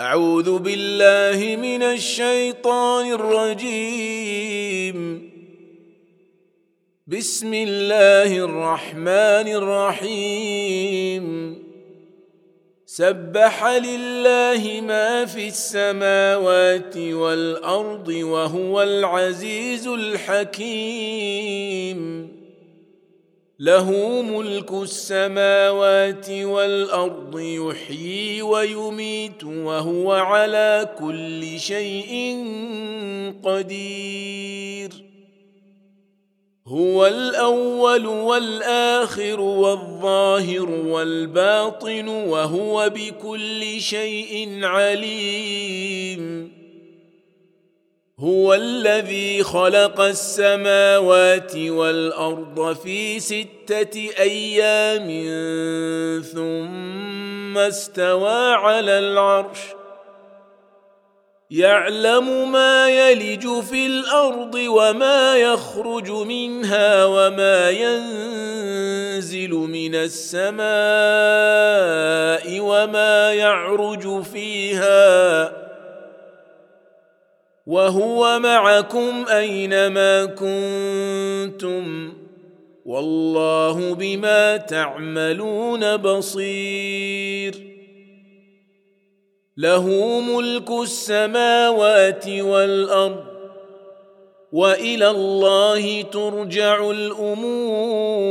أعوذ بالله من الشيطان الرجيم. بسم الله الرحمن الرحيم. سبح لله ما في السماوات والأرض وهو العزيز الحكيم. له ملك السماوات والأرض يحيي ويميت وهو على كل شيء قدير. هو الأول والآخر والظاهر والباطن وهو بكل شيء عليم. هو الذي خلق السماوات والأرض في ستة أيام ثم استوى على العرش. يعلم ما يلج في الأرض وما يخرج منها وما ينزل من السماء وما يعرج فيها. وهو معكم أينما كنتم والله بما تعملون بصير له ملك السماوات والأرض وإلى الله ترجع الأمور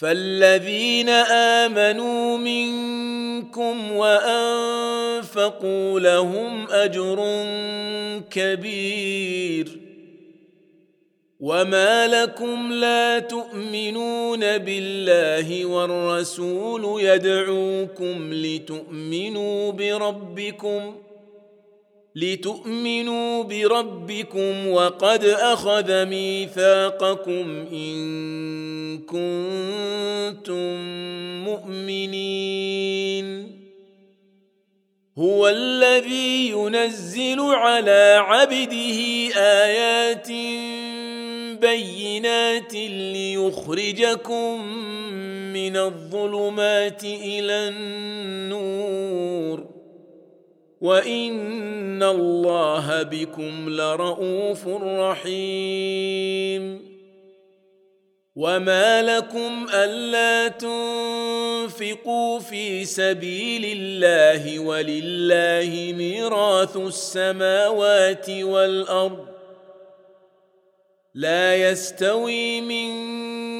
فالذين امنوا منكم وانفقوا لهم اجر كبير وما لكم لا تؤمنون بالله والرسول يدعوكم لتؤمنوا بربكم لتؤمنوا بربكم وقد أخذ ميثاقكم إن كنتم مؤمنين. هو الذي ينزل على عبده آيات بينات ليخرجكم من الظلمات إلى النور. وان الله بكم لرءوف رحيم. وما لكم الا تنفقوا في سبيل الله ولله ميراث السماوات والارض. لا يستوي منكم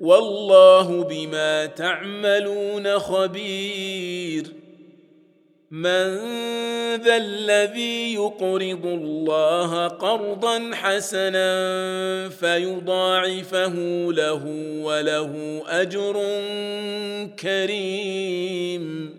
والله بما تعملون خبير. من ذا الذي يقرض الله قرضا حسنا فيضاعفه له وله أجر كريم.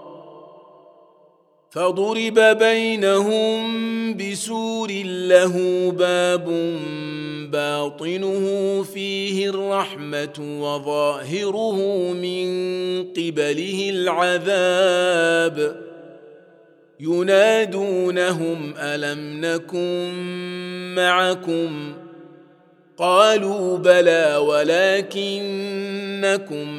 فضرب بينهم بسور له باب باطنه فيه الرحمة وظاهره من قبله العذاب. ينادونهم ألم نكن معكم؟ قالوا بلى ولكنكم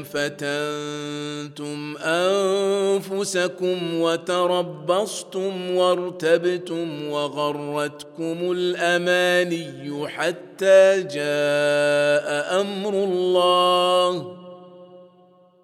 فتنتم أنفسكم وتربصتم وارتبتم وغرتكم الأماني حتى جاء أمر الله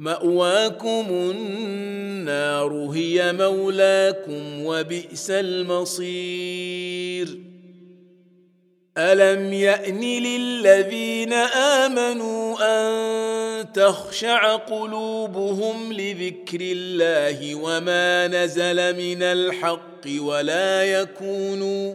مأواكم النار هي مولاكم وبئس المصير. ألم يأن للذين آمنوا أن تخشع قلوبهم لذكر الله وما نزل من الحق ولا يكونوا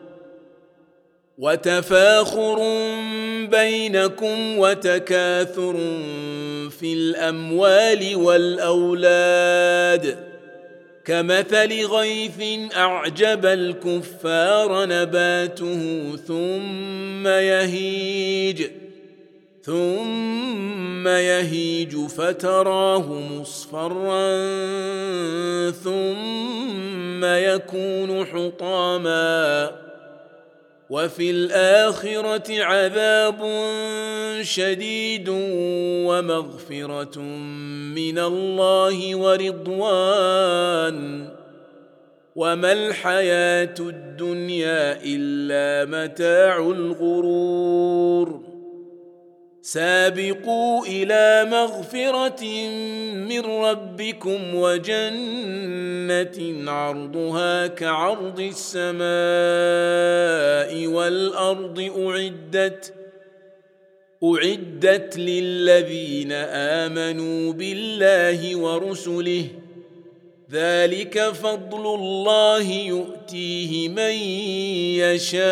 وتفاخر بينكم وتكاثر في الأموال والأولاد. كمثل غيث أعجب الكفار نباته ثم يهيج ثم يهيج فتراه مصفرا ثم يكون حطاما. وفي الآخرة عذاب شديد ومغفرة من الله ورضوان. وما الحياة الدنيا إلا متاع الغرور. سابقوا إلى مغفرة من ربكم وجنة عرضها كعرض السماء والأرض أعدت أعدت للذين آمنوا بالله ورسله. ذلك فضل الله يؤتيه من يشاء.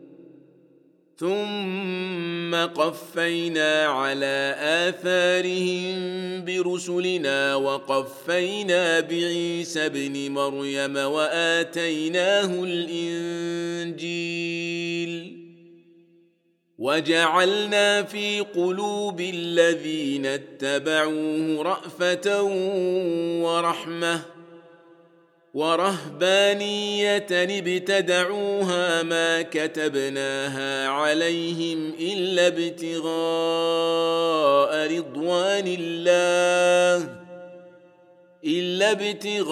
ثم قفينا على آثارهم برسلنا وقفينا بعيسى ابن مريم وآتيناه الإنجيل. وجعلنا في قلوب الذين اتبعوه رأفة ورحمة ورهبانية ابتدعوها ما كتبناها عليهم إلا ابتغاء رضوان الله. إلا ابتغاء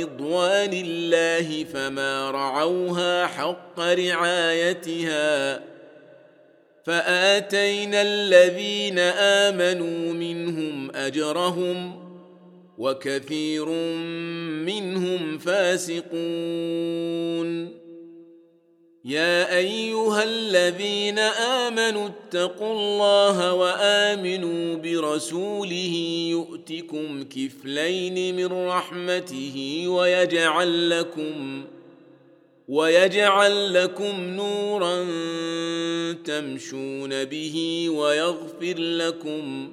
رضوان الله فما رعوها حق رعايتها. فآتينا الذين آمنوا منهم أجرهم ۖ وكثير منهم فاسقون. يا أيها الذين آمنوا اتقوا الله وآمنوا برسوله يؤتكم كفلين من رحمته ويجعل لكم ويجعل لكم نورا تمشون به ويغفر لكم